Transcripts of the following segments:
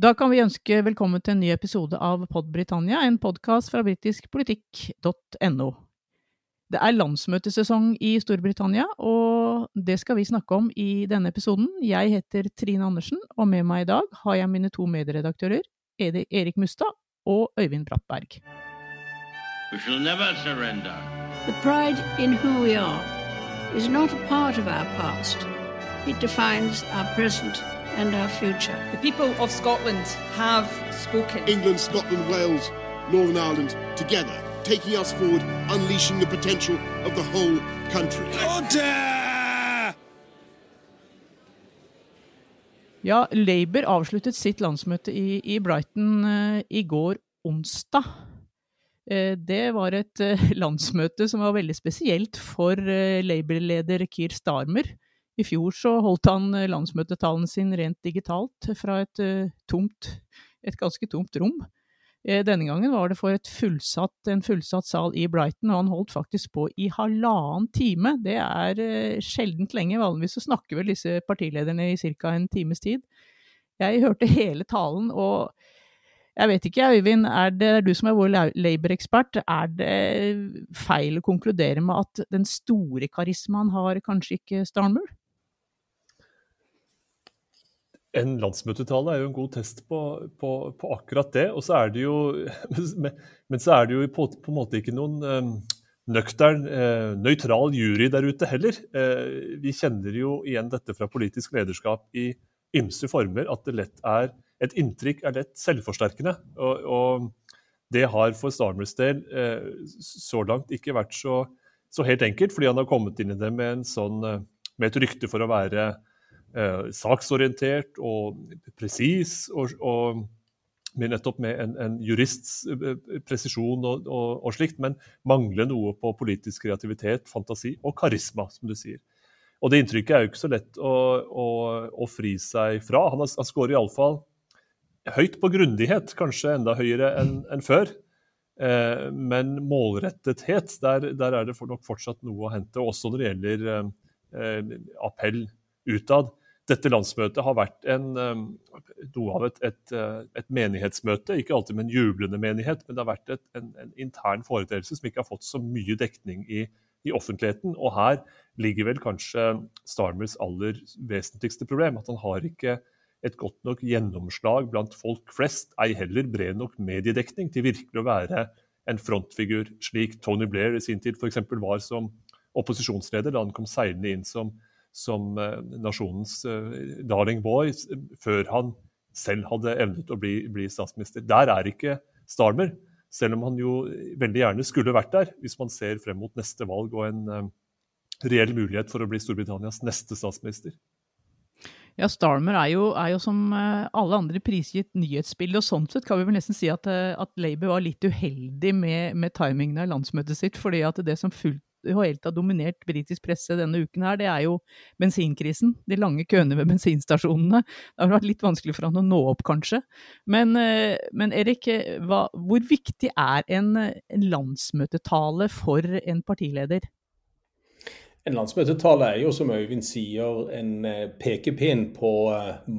Da kan vi ønske velkommen til en ny episode av Podbritannia, en podkast fra britiskpolitikk.no. Det er landsmøtesesong i Storbritannia, og det skal vi snakke om i denne episoden. Jeg heter Trine Andersen, og med meg i dag har jeg mine to medredaktører, Erik Mustad og Øyvind Brattberg. We shall never surrender. The pride in who we are is not a part of our past. It defines our present and our future. The people of Scotland have spoken. England, Scotland, Wales, Northern Ireland, together, taking us forward, unleashing the potential of the whole country. Ja, Labour avsluttet sitt landsmøte i, i Brighton uh, i går onsdag. Uh, det var et uh, landsmøte som var veldig spesielt for Labour-leder Keir Starmer. I fjor så holdt han eh, landsmøtetalen sin rent digitalt fra et, eh, tomt, et ganske tomt rom. Eh, Denne gangen var det for fullsatt, en fullsatt sal i Brighton, og han holdt faktisk på i halvannen time. Det er sjeldent lenge. Vanligvis så snakker vel disse partilederne i ca. en times tid. Jeg hørte hele talen, og jeg vet ikke, Øyvind, er det er du som er vår la- Labour-ekspert, er det feil å konkludere med at den store karismaen har kanskje ikke Starmer? En landsmøtetale er jo en god test på, på, på akkurat det. Og så er det jo, men, men så er det jo på, på en måte ikke noen um, nøktern, eh, nøytral jury der ute heller. Eh, vi kjenner jo igjen dette fra politisk lederskap i ymse former, at det lett er et inntrykk er lett selvforsterkende. Og, og det har for Starmers del eh, så langt ikke vært så, så helt enkelt, fordi han har kommet inn i det med, sånn, eh, med et rykte for å være eh, saksorientert og presis, og, og med nettopp med en, en jurists eh, presisjon og, og, og slikt, men mangler noe på politisk kreativitet, fantasi og karisma, som du sier. Og det inntrykket er jo ikke så lett å, å, å fri seg fra. Han, har, han skårer iallfall høyt på grundighet, kanskje enda høyere enn en før. Eh, men målrettethet, der, der er det nok fortsatt noe å hente, også når det gjelder eh, eh, appell utad. Dette landsmøtet har vært en, eh, noe av et, et, eh, et menighetsmøte, ikke alltid med en jublende menighet, men det har vært et, en, en intern foreteelse som ikke har fått så mye dekning i, i offentligheten. Og her ligger vel kanskje Starmers aller vesentligste problem, at han har ikke et godt nok gjennomslag blant folk flest, ei heller bred nok mediedekning til virkelig å være en frontfigur, slik Tony Blair i sin tid f.eks. var som opposisjonsleder da han kom seilende inn som, som eh, nasjonens eh, darling boy, før han selv hadde evnet å bli, bli statsminister. Der er ikke Starmer, selv om han jo veldig gjerne skulle vært der, hvis man ser frem mot neste valg og en eh, reell mulighet for å bli Storbritannias neste statsminister. Ja, Starmer er jo, er jo som eh, alle andre prisgitt nyhetsbildet, og sånn sett kan vi vel nesten si at, eh, at Labour var litt uheldig med, med timingen av landsmøtet sitt, fordi at det som fullt og helt har dominert britisk presse denne uken her, det er jo bensinkrisen. De lange køene ved bensinstasjonene. Det har vært litt vanskelig for han å nå opp, kanskje. Men, eh, men Erik, eh, hva, hvor viktig er en, en landsmøtetale for en partileder? En landsmøtetale er jo, som Øyvind sier, en eh, pekepinn på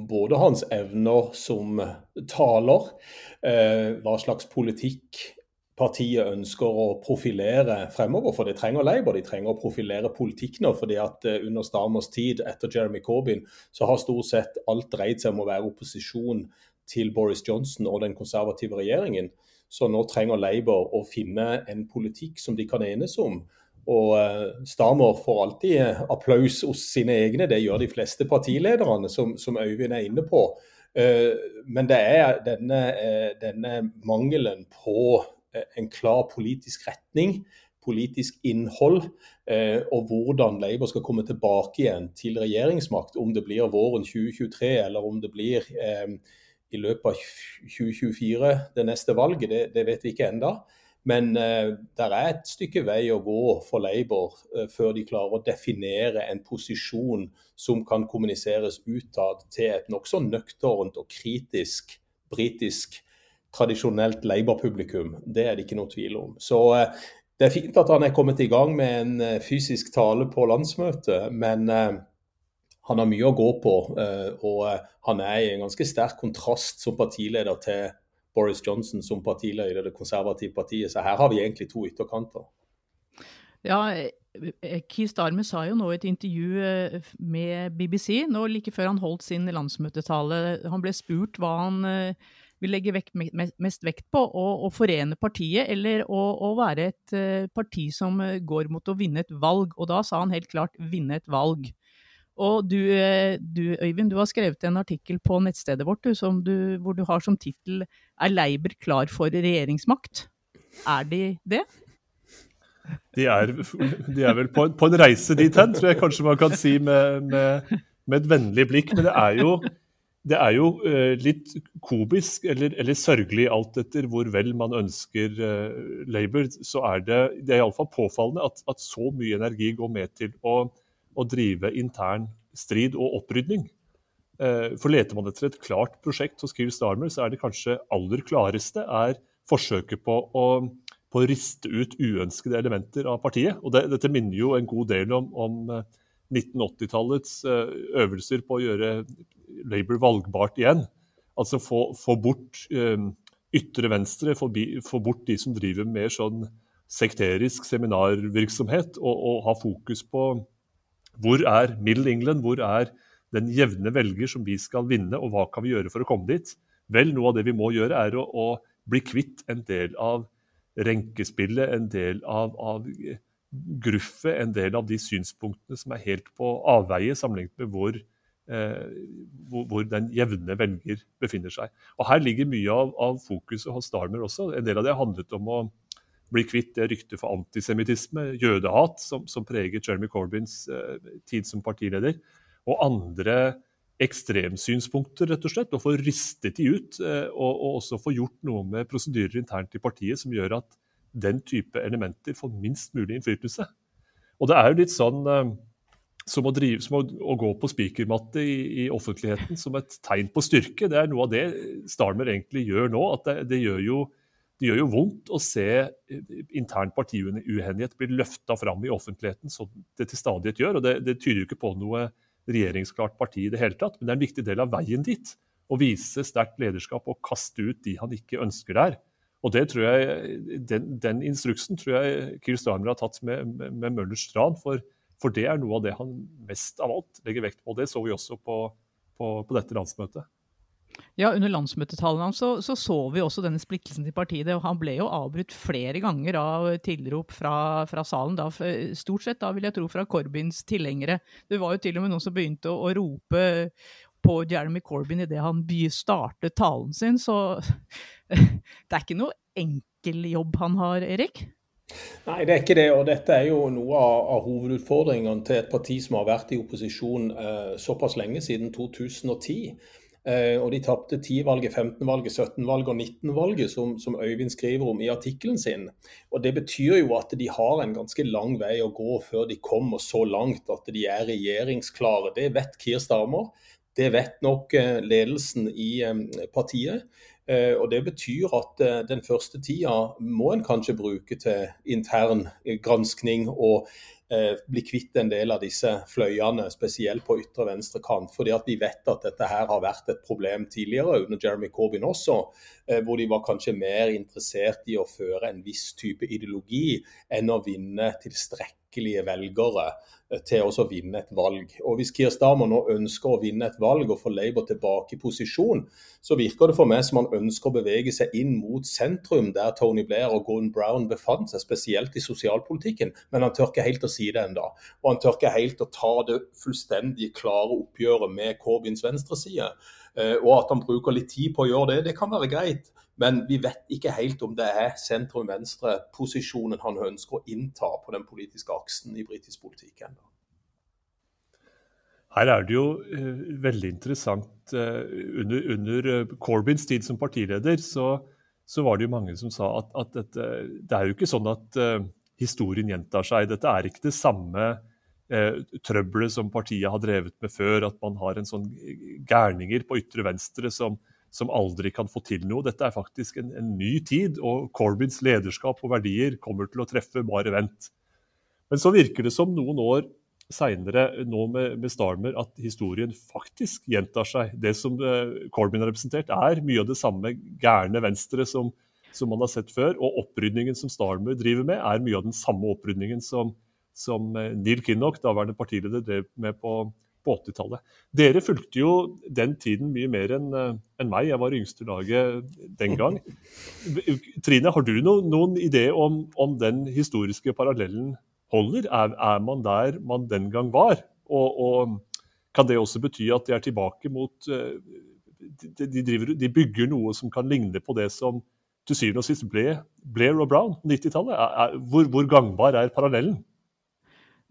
både hans evner som taler, hva slags politikk partiet ønsker å profilere fremover. For de trenger Labour. De trenger å profilere politikk nå. fordi at eh, under Starmers tid etter Jeremy Corbyn, så har stort sett alt dreid seg om å være opposisjon til Boris Johnson og den konservative regjeringen. Så nå trenger Labour å finne en politikk som de kan enes om. Og eh, Stamer får alltid applaus hos sine egne, det gjør de fleste partilederne, som, som Øyvind er inne på. Eh, Men det er denne, denne mangelen på en klar politisk retning, politisk innhold, eh, og hvordan Labour skal komme tilbake igjen til regjeringsmakt, om det blir våren 2023 eller om det blir eh, i løpet av 2024, det neste valget, det, det vet vi ikke enda. Men eh, det er et stykke vei å gå for Labour eh, før de klarer å definere en posisjon som kan kommuniseres utad til et nokså nøkternt og kritisk britisk tradisjonelt Labour-publikum. Det er det ikke noe tvil om. Så eh, det er fint at han er kommet i gang med en eh, fysisk tale på landsmøtet, men eh, han har mye å gå på. Og han er i en ganske sterk kontrast som partileder til Boris Johnson som partileder i det konservative partiet. Så her har vi egentlig to ytterkanter. Ja, Keir Starmer sa jo nå i et intervju med BBC, nå like før han holdt sin landsmøtetale. Han ble spurt hva han vil legge vekt, mest vekt på, å, å forene partiet eller å, å, være et parti som går mot å vinne et valg. Og da sa han helt klart 'vinne et valg'. Og du, du, Øyvind, du har skrevet en artikkel på nettstedet vårt du, du, hvor du har som tittel 'Er Leiber klar for regjeringsmakt'? Er de det? De er, de er vel på, på, en reise dit hen, tror jeg kanskje man kan si med, med, med et vennlig blikk. Men det er jo, det er jo uh, litt komisk eller, eller, sørgelig, alt etter hvor vel man ønsker uh, Labour. Så er det, det er iallfall påfallende at, at, så mye energi går med til å, å drive intern strid og opprydning. Uh, for leter man etter et klart prosjekt hos Keir Starmer, så er det kanskje aller klareste er forsøket på å på å riste ut uønskede elementer av partiet. Og det, Dette minner jo en god del om, om 1980-tallets eh, eh, øvelser på å gjøre Labour valgbart igjen. Altså få, få bort um, ytre venstre, få, få, bort de som driver mer sånn sekterisk seminarvirksomhet, og, og, ha fokus på hvor er Middle England, hvor er den jevne velger som vi skal vinne, og hva kan vi gjøre for å komme dit? Vel, noe av det vi må gjøre, er å, å bli kvitt en del av renkespillet, en del av, av gruffet, en del av de synspunktene som er helt på avveie sammenlignet med hvor, eh, hvor, hvor, den jevne velger befinner seg. Og Her ligger mye av, av fokuset hos Starmer også. En del av det handlet om å bli kvitt det ryktet for antisemittisme, jødehat, som, som preget Jeremy Corbyns eh, tid som partileder, og andre ekstremsynspunkter, rett og slett, og få ristet de ut. Eh, og, og, også få gjort noe med prosedyrer internt i partiet som gjør at den type elementer får minst mulig innflytelse. Og det er jo litt sånn eh, som å, drive, som å, å gå på spikermatte i, i, offentligheten som et tegn på styrke. Det er noe av det Starmer egentlig gjør nå. at det, det, gjør, jo, det gjør jo vondt å se intern partiuenighet bli løfta fram i offentligheten, som det til stadighet gjør. og Det, det tyder jo ikke på noe regjeringsklart parti i det hele tatt, men det er en viktig del av veien dit. Å vise sterkt lederskap og kaste ut de han ikke ønsker der. Og det tror jeg, Den, den instruksen tror jeg Kiel Starmer har tatt med, med, med Møllers tran, for, for, det er noe av det han mest av alt legger vekt på. Det så vi også på, på, på dette landsmøtet. Ja, Under landsmøtetallene hans så, så, så vi også denne splittelsen til partiet. og Han ble jo avbrutt flere ganger av tilrop fra, fra, salen. Da, stort sett da vil jeg tro fra Corbyns tilhengere. Det var jo til og med noen som begynte å, å rope på Jeremy Corbyn idet han startet talen sin. Så det er ikke noe enkel jobb han har, Erik? Nei, det er ikke det. Og dette er jo noe av, av hovedutfordringene til et parti som har vært i opposisjon eh, såpass lenge, siden 2010. Eh, og de tapte 10-valget, 15-valget, 17-valget og 19-valget, som, som, Øyvind skriver om i artikkelen sin. Og Det betyr jo at de har en ganske lang vei å gå før de kommer så langt at de er regjeringsklare. Det vet Kier Starmer. Det vet nok eh, ledelsen i eh, partiet. Og Det betyr at den første tida må en kanskje bruke til intern granskning og Eh, bli kvitt en del av disse fløyene, spesielt på ytre venstre kant. fordi at Vi vet at dette her har vært et problem tidligere, under Jeremy Corbyn også. Eh, hvor de var kanskje mer interessert i å føre en viss type ideologi enn å vinne tilstrekkelige velgere til å vinne et valg. Og Hvis Keir Starmer nå ønsker å vinne et valg og få Labour tilbake i posisjon, så virker det for meg som han ønsker å bevege seg inn mot sentrum, der Tony Blair og Gordon Brown befant seg, spesielt i sosialpolitikken. Men han tør ikke helt å si det ennå. Og han tør ikke helt å ta det fullstendig klare oppgjøret med Corbyns venstreside. Eh, og at han bruker litt tid på å gjøre det, det kan være greit. Men vi vet ikke helt om det er sentrum-venstre-posisjonen han ønsker å innta på den politiske aksen i britisk politikk ennå. Her er det jo uh, veldig interessant. Uh, under, under uh, Corbyns tid som partileder så, så, var det jo mange som sa at, at dette, det er jo ikke sånn at historien gjentar seg. Dette er ikke det samme trøbbelet som partiet har drevet med før. At man har en sånn gærninger på ytre venstre som, som aldri kan få til noe. Dette er faktisk en, en, ny tid, og Corbyns lederskap og verdier kommer til å treffe bare vent. Men så virker det som noen år seinere, nå med, med, Starmer, at historien faktisk gjentar seg. Det som eh, Corbyn har representert, er mye av det samme gærne venstre som, som man har sett før. Og opprydningen som Starmer driver med, er mye av den samme opprydningen som, som uh, Neil Kinnock, daværende partileder, drev med på, på 80-tallet. Dere fulgte jo den tiden mye mer enn uh, en meg. Jeg var yngste laget den gang. Trine, har du no, noen idé om, om den historiske parallellen holder? Er, er, man der man den gang var? Og, og, kan det også bety at de er tilbake mot eh, de, de, driver, de, bygger noe som kan ligne på det som til syvende og sist ble Blair og Brown 90-tallet? Hvor, hvor, gangbar er parallellen?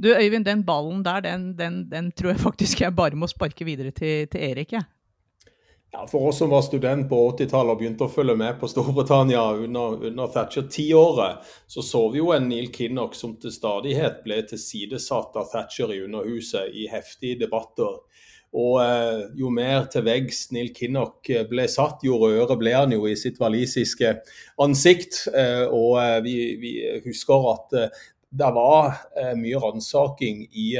Du Øyvind, den ballen der, den, den, den, tror jeg faktisk jeg bare må sparke videre til, til Erik. jeg. Ja, For oss som var student på 80-tallet og begynte å følge med på Storbritannia under, under Thatcher-tiåret, så så vi jo en Neil Kinnock som til stadighet ble tilsidesatt av Thatcher i Underhuset i heftige debatter. Og eh, jo mer til veggs Neil Kinnock eh, ble satt, jo rødere ble han jo i sitt walisiske ansikt. Eh, og eh, vi, vi, husker at eh, det var eh, mye ransaking i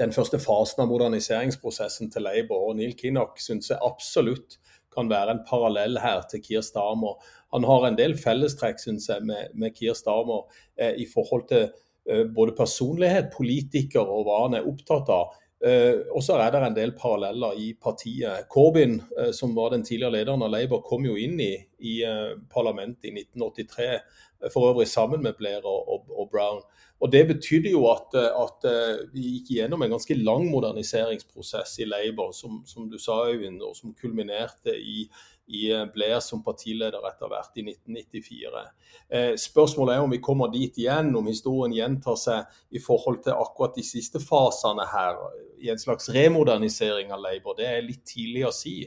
den første fasen av moderniseringsprosessen til Labour. Og Neil Kinnock syns jeg absolutt kan være en parallell her til Kier Starmer. Han har en del fellestrekk synes jeg, med, med Kier Starmer eh, i forhold til eh, både personlighet, politiker og hva han er opptatt av. Eh, og så er det en del paralleller i partiet. Corbyn, eh, som var den tidligere lederen av Labour, kom jo inn i, i eh, parlamentet i 1983, eh, for øvrig sammen med Blair og, og, og Brown. Og Det betydde jo at, at, vi gikk gjennom en ganske lang moderniseringsprosess i Labour, som, som du sa, Øyvind, og som kulminerte i, i eh, Blair som partileder etter hvert i 1994. Eh, spørsmålet er om vi kommer dit igjen, om historien gjentar seg i forhold til akkurat de siste fasene her, i en slags remodernisering av Labour. Det er litt tidlig å si.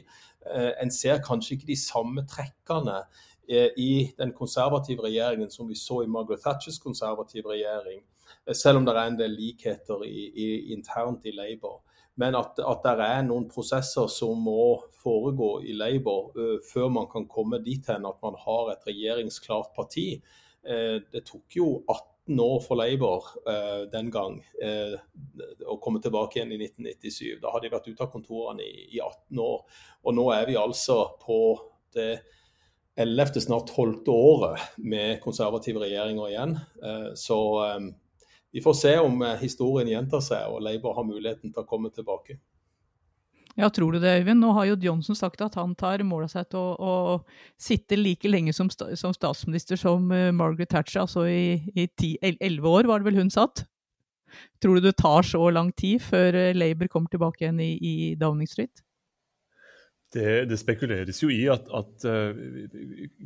Eh, en ser kanskje ikke de samme trekkene i den konservative regjeringen som vi så i Margaret Thatchers konservative regjering, selv om det er en del likheter i, i, internt i Labour. Men at, at det er noen prosesser som må foregå i Labour uh, før man kan komme dit hen at man har et regjeringsklart parti. Uh, det tok jo 18 år for Labour uh, den gang å komme tilbake igjen i 1997. Da hadde de vært ute av kontorene i, i 18 år. Og nå er vi altså på det 11., snart 12. året med konservative regjeringer igjen. Så vi får se om eh, historien gjentar seg og Labour har muligheten til å komme tilbake. Ja, tror du det, Øyvind? Nå har jo Johnson sagt at han tar mål av seg til å, å sitte like lenge som, som, statsminister som Margaret Thatcher, altså i elleve år, var det vel hun satt? Tror du det tar så lang tid før Labour kommer tilbake igjen i, i Downing Street? Det, det, spekuleres jo i at, at uh,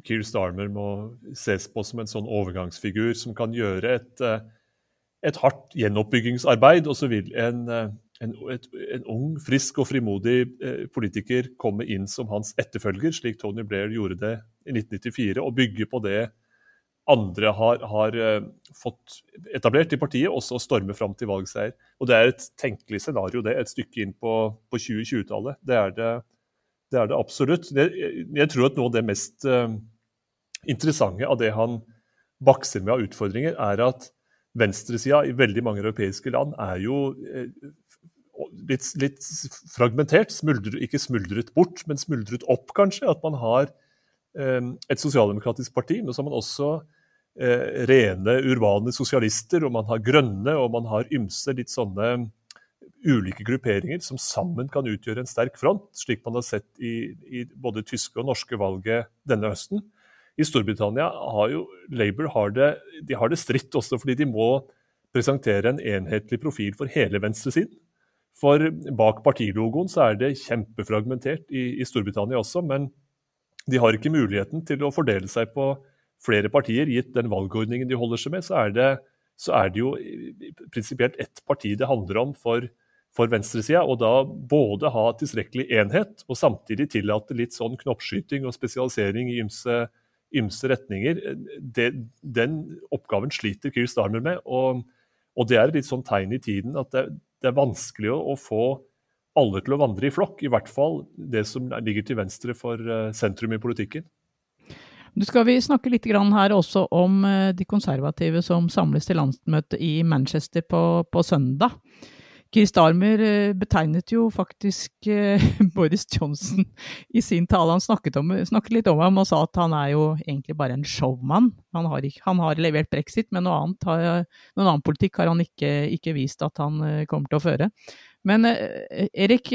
Keir Starmer må ses på som en sånn overgangsfigur som kan gjøre et, uh, et hardt gjenoppbyggingsarbeid, og så vil en, uh, en, et, en, ung, frisk og frimodig politiker komme inn som hans etterfølger, slik Tony Blair gjorde det i 1994, og bygge på det andre har, har fått etablert i partiet, også storme fram til valgseier. Og Det er et tenkelig scenario, det, et stykke inn på, på 2020-tallet. Det det det er det absolutt. jeg tror at noe av det mest interessante av det han bakser med av utfordringer, er at venstresida i veldig mange europeiske land er jo uh, litt, litt, fragmentert. Smuldret, ikke smuldret bort, men smuldret opp, kanskje. At man har uh, et sosialdemokratisk parti, men så har man også rene urbane sosialister, og man har grønne, og man har ymse litt sånne ulike grupperinger som sammen kan utgjøre en sterk front, slik man har sett i, i både tyske og norske valget denne høsten. I Storbritannia har jo Labour har det, de har det stritt også fordi de må presentere en enhetlig profil for hele venstresiden. For bak partilogoen så er det kjempefragmentert i, i Storbritannia også, men de har ikke muligheten til å fordele seg på flere partier. Gitt den valgordningen de holder seg med, så er det, så er det jo prinsipielt ett parti det handler om for for venstresida, og da både ha tilstrekkelig enhet og samtidig tillate litt sånn knoppskyting og spesialisering i ymse, ymse retninger. Det, den oppgaven sliter Keir Starmer med, og, og, det er et litt sånn tegn i tiden at det, det er vanskelig å, å, få alle til å vandre i flokk, i hvert fall det som ligger til venstre for uh, sentrum i politikken. Nå skal vi snakke litt her også om de konservative som samles til landsmøte i Manchester på, på søndag. Keir Starmer eh, betegnet jo faktisk eh, Boris Johnson i sin tale. Han snakket, om, snakket, litt om ham og sa at han er jo egentlig bare en showman. Han har, ikke, han har levert brexit, men noe annet har, noen annen politikk har han ikke, ikke, vist at han eh, kommer til å føre. Men Erik,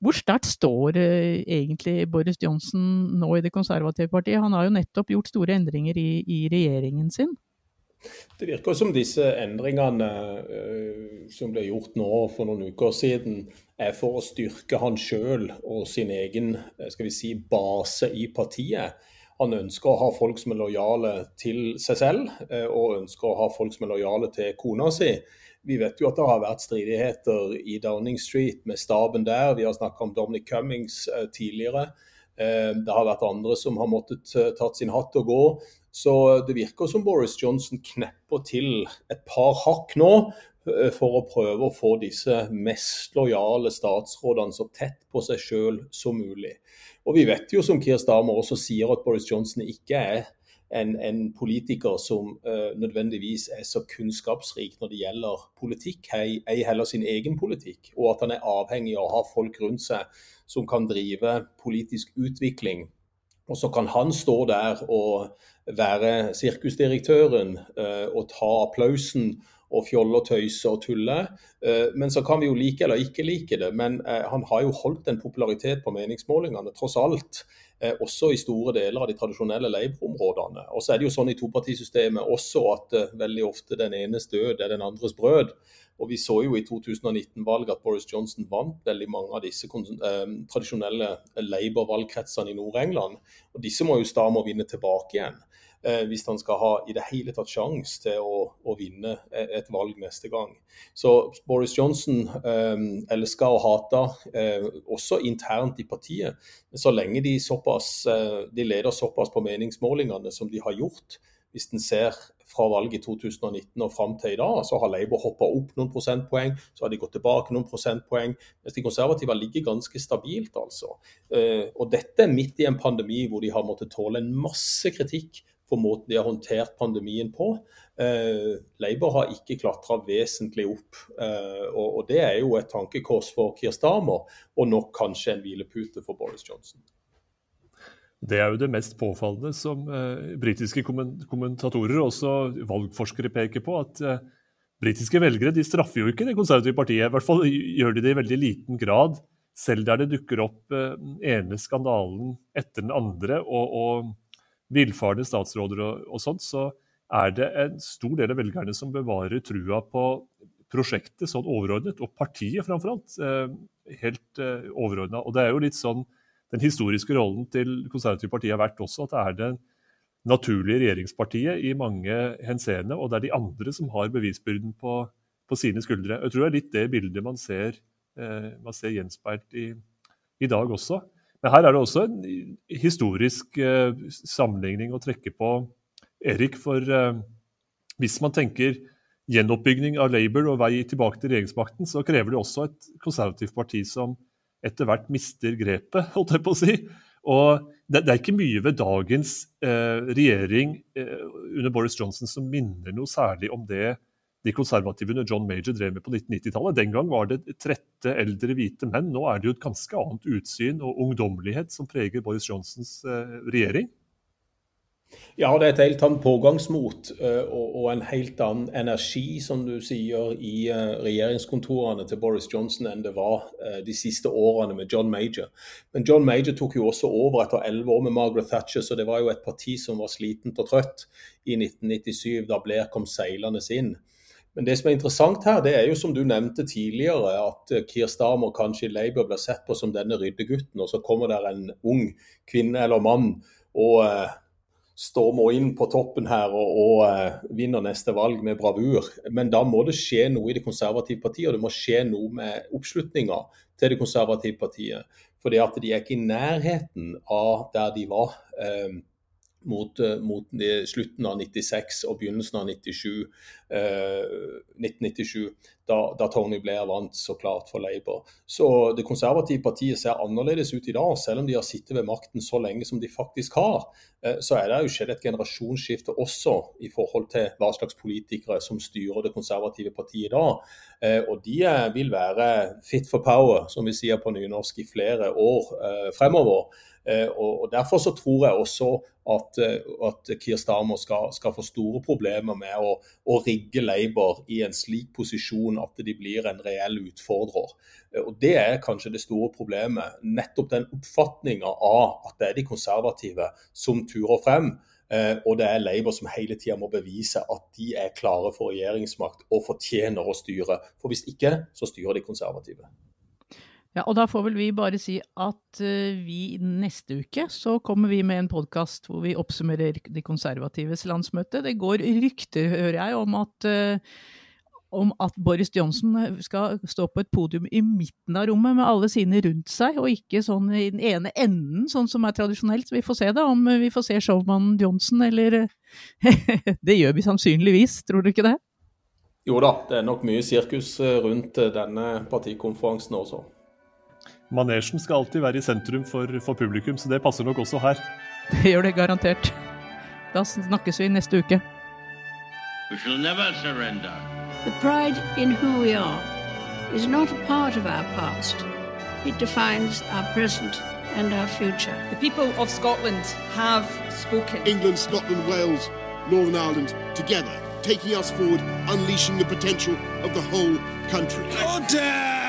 hvor sterkt står egentlig Boris Johnson nå i Det konservative partiet? Han har jo nettopp gjort store endringer i, i regjeringen sin. Det virker som disse endringene uh, som ble gjort nå for noen uker siden, er for å styrke han sjøl og sin egen eh, skal vi si, base i partiet. Han ønsker å ha folk som er lojale til seg selv, uh, og ønsker å ha folk som er lojale til kona si. Vi vet jo at det har vært stridigheter i Downing Street med staben der. Vi har snakka om Dominic Cummings tidligere. Det har vært andre som har måttet tatt sin hatt og gå. Så det virker som Boris Johnson knepper til et par hakk nå eh, for å prøve å få disse mest lojale statsrådene så tett på seg sjøl som mulig. Og Vi vet jo, som Kier Stamer også sier, at Boris Johnson ikke er en, en politiker som uh, nødvendigvis er så kunnskapsrik når det gjelder politikk, ei, ei heller sin egen politikk. Og at han er avhengig av å ha folk rundt seg som kan drive politisk utvikling og så kan han stå der og være sirkusdirektøren eh, og ta applausen og fjolle og tøyse og tulle. Eh, men så kan vi jo like eller ikke like det. Men eh, han har jo holdt en popularitet på meningsmålingene, tross alt. Også i store deler av de tradisjonelle Labour-områdene. Og så er det jo sånn i topartisystemet også at veldig ofte den enes død er den andres brød. Og Vi så jo i 2019-valget at Boris Johnson vant veldig mange av disse eh, tradisjonelle Labour-valgkretsene i Nord-England. Og Disse må jo Stamer vinne tilbake igjen, eh, hvis han skal ha i det hele tatt sjanse til å, å, vinne et valg neste gang. Så Boris Johnson eh, elsker og hater, eh, også internt i partiet. Så lenge de, såpass, eh, de leder såpass på meningsmålingene som de har gjort, hvis en ser fra valget i 2019 og fram til i dag, så har Labour hoppa opp noen prosentpoeng, så har de gått tilbake noen prosentpoeng. Mens de konservative ligger ganske stabilt, altså. Eh, og dette er midt i en pandemi hvor de har måttet tåle en masse kritikk for måten de har håndtert pandemien på. Eh, Labour har ikke klatra vesentlig opp. Eh, og, og, det er jo et tankekors for Kier Starmer, og nok kanskje en hvilepute for Boris Johnson. Det er jo det mest påfallende som eh, britiske kommentatorer og også valgforskere peker på. At eh, britiske velgere de straffer jo ikke det konservative partiet. I hvert fall gjør de det i veldig liten grad. Selv der det dukker opp eh, ene skandalen etter den andre og, og villfarne statsråder og, og sånt, så er det en stor del av velgerne som bevarer trua på prosjektet sånn overordnet, og partiet framfor alt. Eh, helt eh, overordna. Og det er jo litt sånn den historiske rollen til konservative partier har vært også at det er det naturlige regjeringspartiet i mange henseende, og det er de andre som har bevisbyrden på, på sine skuldre. Jeg tror det er litt det bildet man ser, eh, man ser gjenspeilt i, i, dag også. Men her er det også en historisk eh, sammenligning å trekke på, Erik. For eh, hvis man tenker gjenoppbygging av Labour og vei tilbake til regjeringsmakten, så krever det også et konservativt parti som etter hvert mister grepet, holdt jeg på å si. Og det, det er ikke mye ved dagens eh, regjering eh, under Boris Johnson som minner noe særlig om det de konservative under John Major drev med på 1990-tallet. Den gang var det trette, eldre hvite menn. Nå er det jo et ganske annet utsyn og ungdommelighet som preger Boris Johnsons eh, regjering. Ja, det er et helt annet pågangsmot eh, og, en helt annen energi, som du sier, i eh, regjeringskontorene til Boris Johnson enn det var de siste årene med John Major. Men John Major tok jo også over etter elleve år med Margaret Thatcher, så det var jo et parti som var slitent og trøtt i 1997, da Blair kom seilende inn. Men det som er interessant her, det er jo som du nevnte tidligere, at Keir Starmer kanskje i Labour blir sett på som denne ryddegutten, og så kommer der en ung kvinne eller mann og stormer inn på toppen her og, og eh, vinner neste valg med bravur. Men da må det skje noe i det konservative partiet, og det må skje noe med oppslutninga til det konservative partiet. Fordi at de er ikke i nærheten av der de var uh, mot, eh, mot slutten av 96 og begynnelsen av 97, eh, 1997, da, da, Tony Blair vant så klart for Labour. Så Det konservative partiet ser annerledes ut i dag, selv om de har sittet ved makten så lenge som de faktisk har. Eh, så er det jo skjedd et generasjonsskifte også i forhold til hva slags politikere som styrer det konservative partiet i dag. Eh, og de eh, vil være fit for power, som vi sier på nynorsk, i flere år fremover. Eh, og Derfor så tror jeg også at, eh, at Keir Starmer skal, skal, få store problemer med å, å, rigge Labour i en slik posisjon at de blir en reell utfordrer. Eh, og Det er kanskje det store problemet. Nettopp den oppfatninga av at det er de konservative som turer frem. Og det er Labour som hele tida må bevise at de er klare for regjeringsmakt og fortjener å styre. For hvis ikke, så styrer de konservative. Ja, og da får vel vi bare si at uh, vi neste uke så kommer vi med en podkast hvor vi oppsummerer de konservatives landsmøte. Det går rykter, hører jeg, om at, uh, om at Boris Johnson skal stå på et podium i midten av rommet med alle sine rundt seg, og ikke sånn i den ene enden, sånn som er tradisjonelt. Vi får se da, om vi får se showmannen Johnson, eller Det gjør vi sannsynligvis, tror du ikke det? Jo da, det er nok mye sirkus rundt denne partikonferansen også. Manesjen skal alltid være i sentrum for, for publikum, så det passer nok også her. Det gjør det garantert. Da snakkes vi neste uke. We shall never surrender. The pride in who we are is not a part of our past. It defines our present and our future. The people of Scotland have spoken. England, Scotland, Wales, Northern Ireland, together, taking us forward, unleashing the potential of the whole country. Order!